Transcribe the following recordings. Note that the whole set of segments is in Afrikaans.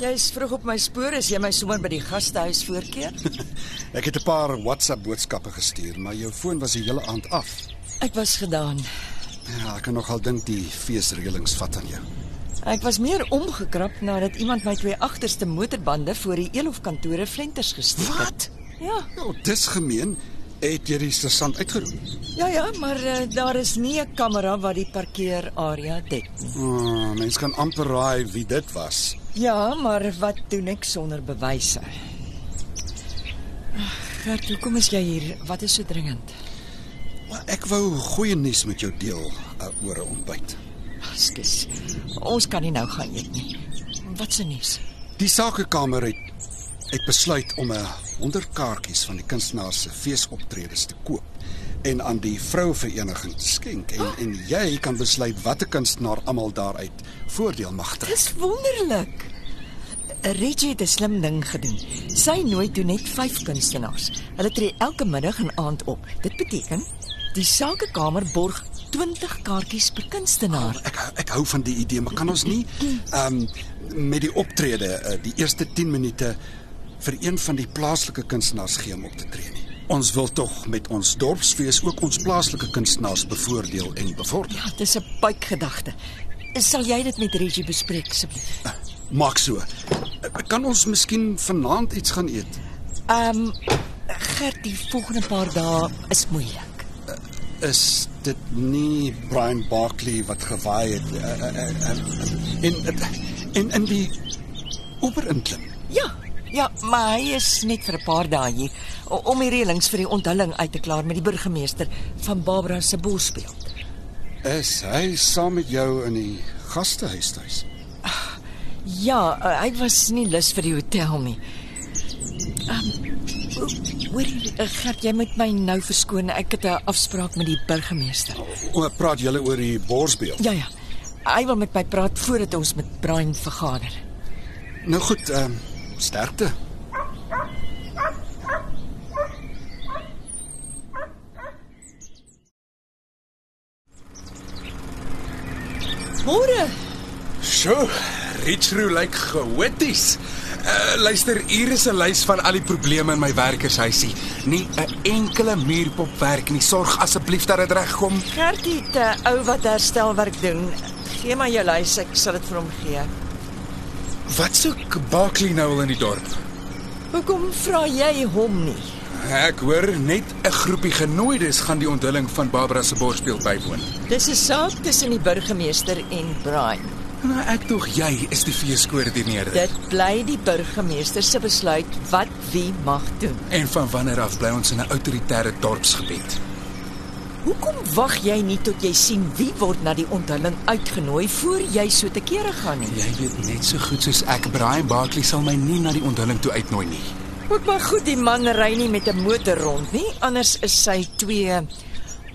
Jy's vroeg op my spoor as jy my sommer by die gastehuis voorkeer. Ek het 'n paar WhatsApp boodskappe gestuur, maar jou foon was die hele aand af. Ek was gedaan. Ja, ek kan nogal dink die feesreëlings vat aan jou. Ek was meer omgekrap nadat iemand my twee agterste motorbande voor die Elof kantore flenters gesteek het. Ja. Ja, dis gemeen. Het jy die sergeant uitgeroep? Ja ja, maar uh, daar is nie 'n kamera wat die parkeerarea dek nie. Oh, mens kan amper raai wie dit was. Ja, maar wat doen ek sonder bewyse? Gert, hoekom is jy hier? Wat is so dringend? Maar ek wou goeie nuus met jou deel uh, oor 'n ontbyt. Skus. Ons kan nie nou gaan eet nie. Wat se nuus? Die sakekamer het het besluit om 'n 100 kaartjies van die kunstenaar se feesoptredes te koop en aan die vrouevereniging skenk en en jy kan besluit watter kunstenaar almal daaruit voordeel mag trek. Dis wonderlik. Reggie het 'n slim ding gedoen. Sy nooi toe net 5 kunstenaars. Hulle tree elke middag en aand op. Dit beteken die sakekamer borg 20 kaartjies per kunstenaar. Ek ek hou van die idee, maar kan ons nie ehm um, met die optrede uh, die eerste 10 minute vir een van die plaaslike kunstenaars gee om op te tree nie. Ons wil tog met ons dorpsfees ook ons plaaslike kunstenaars bevoordeel en bevorder. Ja, dis 'n buikgedagte. Sal jy dit met Reggie bespreek asseblief? Maak so. Uh, Kan ons miskien vanaand iets gaan eet? Ehm um, Gert, die volgende paar dae is moeilik. Is dit nie Brian Barkley wat gewaai het uh, uh, uh, uh, en uh, en in die Uber inklim? Ja, ja, maar hy is net vir 'n paar dae hier om die reëlings vir die onthulling uit te klaar met die burgemeester van Barbara se bosspeel. Is hy saam met jou in die gastehuis tuis? Ja, uh, hy was nie lus vir die hotel nie. Um, hoor jy, uh, Gert, jy moet my nou verskoon. Ek het 'n afspraak met die burgemeester. O, praat julle oor die borsbeeld? Ja ja. Hy wil met my praat voordat ons met Brian vergader. Nou goed, ehm um, sterkte. Môre. So, Richroo lyk gehoties. Uh, luister, hier is 'n lys van al die probleme in my werkershuisie. Nie 'n enkele muurpop werk nie. Sorg asseblief dat dit regkom. Gertie het 'n ou wat herstelwerk doen. Gee maar jou lys, ek sal dit vir hom gee. Wat soek Barkley nou al in die dorp? Hoekom vra jy hom nie? Ek hoor net 'n groepie genooides gaan die onthulling van Barbara se borspeel bywoon. Dis 'n saak tussen die burgemeester en Brian. Nou ek tog jy is die feeskoördineerder. Dit bly die burgemeester se besluit wat wie mag doen. En van wanneer af bly ons in 'n autoritaire dorpsgebied? Hoekom wag jy nie tot jy sien wie word na die onthulling uitgenooi voor jy so te kere gaan nie? Jy weet net so goed soos ek, Brian Barkley sal my nie na die onthulling toe uitnooi nie. Ook maar goed die man ry nie met 'n motor rond nie, anders is sy twee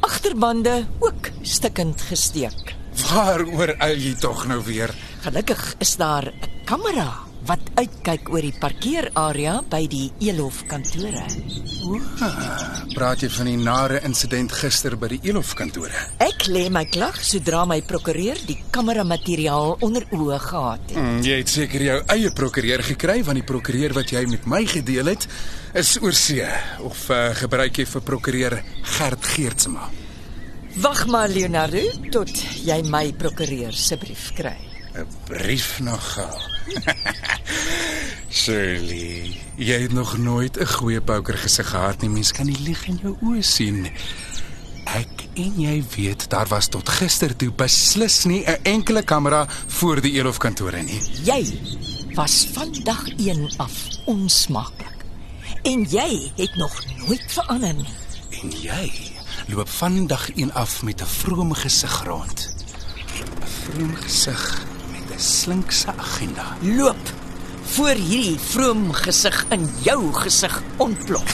agterbande ook stikkend gesteek. Waaroor eil jy tog nou weer? Gelukkig is daar 'n kamera wat uitkyk oor die parkeerarea by die Elof kantore. Praat jy van die nare insident gister by die Elof kantore? Ek lê my klag sodra my prokureur die kameramateriaal onder oë gehad het. Mm, jy het seker jou eie prokureur gekry want die prokureur wat jy met my gedeel het is oorsee of uh, gebruik jy vir prokureur Gert Geertsma? Wag maar Leonardo tot jy my prokureur se brief kry. 'n Brief nogal. Shirley, jy het nog nooit 'n goeie poker gesig gehad nie. Mens kan die lig in jou oë sien. Ek en jy weet daar was tot gister toe beslis nie 'n enkele kamera voor die Elof kantore nie. Jy was vandag 1 af onsmaaklik. En jy het nog nooit verander nie. En jy loop vandag een af met 'n vrome gesig rond. 'n Vrome gesig 'n slinkse agenda. Loop. voor hierdie vroom gesig in jou gesig ontplof.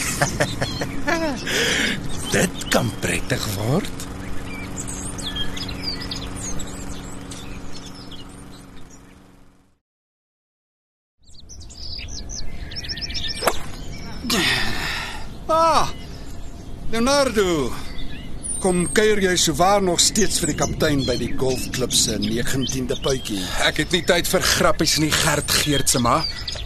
Dit kan prettig word. Ah. Leonardo. Kom kuier jy souwaar nog steeds vir die kaptein by die golfklub se 19de puitjie. Ek het nie tyd vir grappies nie, Gert Geertsema.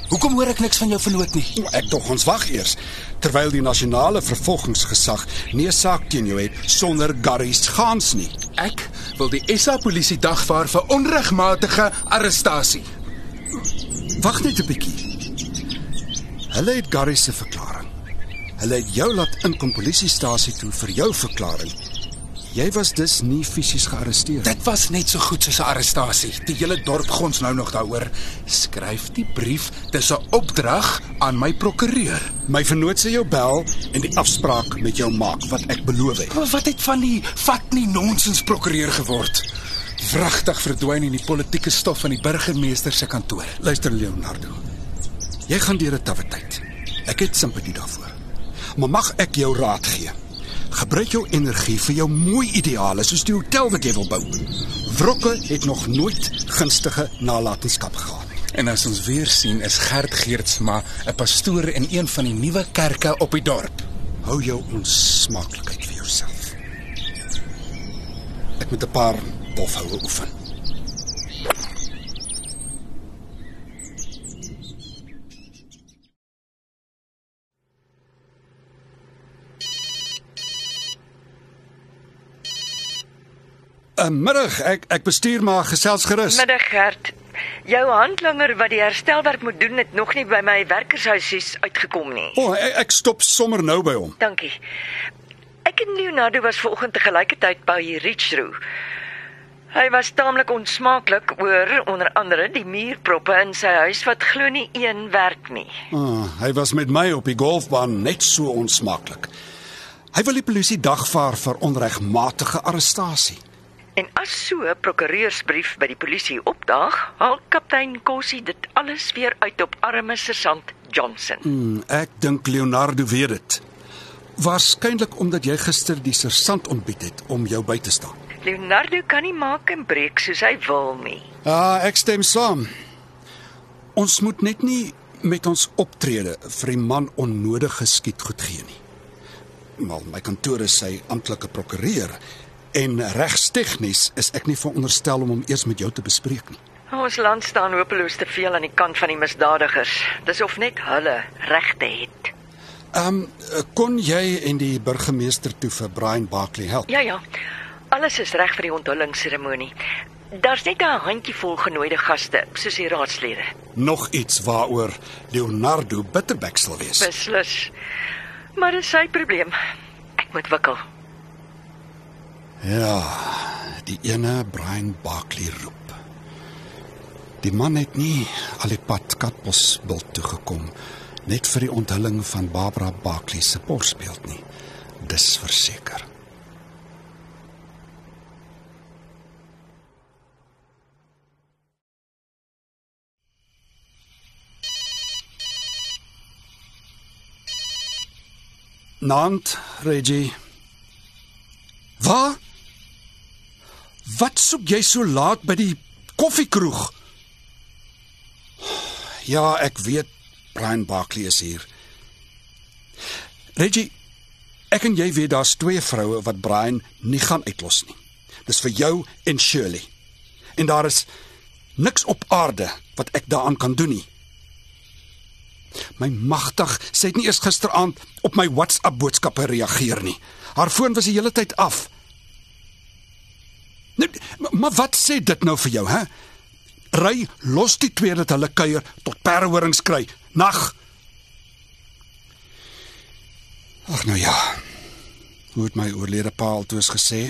Hoekom hoor ek niks van jou vernoot nie? Ek dog ons wag eers terwyl die nasionale vervolgingsgesag nie 'n saak teen jou het sonder Gary se gaans nie. Ek wil die SA polisie dagvaar vir onregmatige arrestasie. Wag net 'n bietjie. Hulle het Gary se verklaring. Hulle het jou laat inkom polisiestasie toe vir jou verklaring. Jy was dus nie fisies gearresteer. Dit was net so goed soos 'n arrestasie. Die hele dorp gons nou nog daaroor. Skryf die brief, dis 'n opdrag aan my prokureur. My vernoot sê jou bel en die afspraak met jou maak wat ek beloof het. Maar wat het van die vat nie nonsens prokureur geword? Wragtig verdwyn in die politieke stof van die burgemeester se kantoor. Luister Leonardo. Jy gaan deur 'n tawwe tyd. Ek het simpatie daarvoor. Maar mag ek jou raad gee? Gebruik jou energie vir jou mooi ideale soos die hotel wat jy wil bou. Wrokke het nog nooit gunstige nalatenskap gehad. En as ons weer sien is Gert Geertsma 'n pastoor in een van die nuwe kerke op die dorp. Hou jou onsmaaklikheid vir jouself. Ek moet 'n paar bofhoue oefen. Uh, middag, ek ek bestuur maar gesels gerus. Middag Gert. Jou handlanger wat die herstelwerk moet doen het nog nie by my werkershuisies uitgekom nie. O, oh, ek, ek stop sommer nou by hom. Dankie. Ek en Leonardo was vanoggend te gelyke tyd by Richroo. Hy was taamlik onsmaaklik oor onder andere die muurproppe in sy huis wat glo nie een werk nie. Oh, hy was met my op die golfbaan net so onsmaaklik. Hy wil die polisie dagvaar vir onregmatige arrestasie. En as so 'n prokureursbrief by die polisie opdaag, haal kaptein Kossie dit alles weer uit op arme sergeant Johnson. Hmm, ek dink Leonardo weet dit. Waarskynlik omdat jy gister die sersant ontbied het om jou by te staan. Leonardo kan nie maak en breek soos hy wil nie. Ja, ek stem saam. Ons moet net nie met ons optrede vir die man onnodige skiet goed gee nie. Maar my kantoor is sy amptelike prokureur en regstegnies is ek nie veronderstel om hom eers met jou te bespreek nie. Ons land staan hopeloos te veel aan die kant van die misdadigers. Dis of net hulle regte het. Ehm um, kon jy en die burgemeester toe vir Brian Barkley help? Ja ja. Alles is reg vir die onthullingsseremonie. Daar's net 'n handjievol genooide gaste, soos die raadslede. Nog iets waaroor Leonardo bitterbeck sal wees. Beslis. Maar dis sy probleem. Ek moet wikkel. Ja, die ene Brian Barkley roep. Die man het nie al die pad Katbosbult toe gekom net vir die onthulling van Barbara Barkley se borsbeeld nie. Dis verseker. Nant, Reggie. Waar? Wat soek jy so laat by die koffiekroeg? Ja, ek weet Brian Barkley is hier. Reggie, ek en jy weet daar's twee vroue wat Brian nie gaan uitlos nie. Dis vir jou en Shirley. En daar is niks op aarde wat ek daaraan kan doen nie. My magtig, sy het nie eers gisteraand op my WhatsApp boodskappe reageer nie. Haar foon was die hele tyd af. Nou, maar wat sê dit nou vir jou, hè? Ry los die twee dat hulle kuier tot perhorings kry. Nag. Ag nou ja. Hoe het my oorlede pa altoos gesê?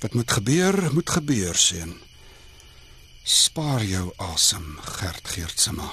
Wat moet gebeur, moet gebeur, seun. Spaar jou asem, Gert Geertsema.